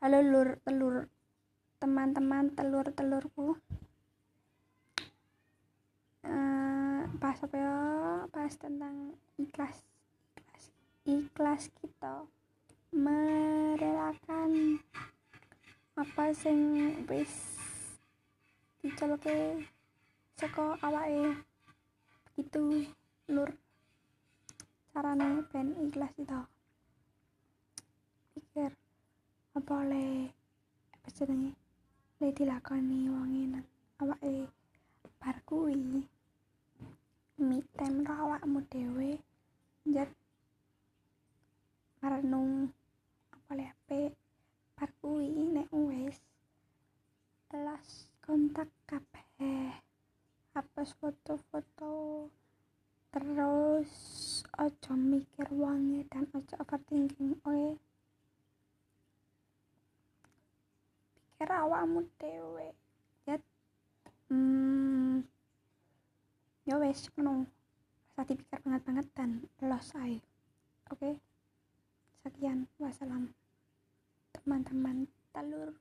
halo lur telur. Teman-teman telur-telurku uh, bahas apa ya? Bahas tentang ikhlas ikhlas ikhlas kita merelakan apa sing wis diceloke saka awake. Itu lur. Carane ben ikhlas itu pikir apa le apa jenenge le dilakoni wong nang awake bar kuwi me time ro awakmu dhewe njat marenung apa le apik bar kuwi nek wis las kontak kabeh hapus foto-foto terus ojo mikir wangi dan ojo overthinking. Oke pikir awakmu dhewe. Ya hmm ya wes ngono. Rasa dipikir banget banget dan los ae. Oke? Sekian. Wassalam teman-teman telur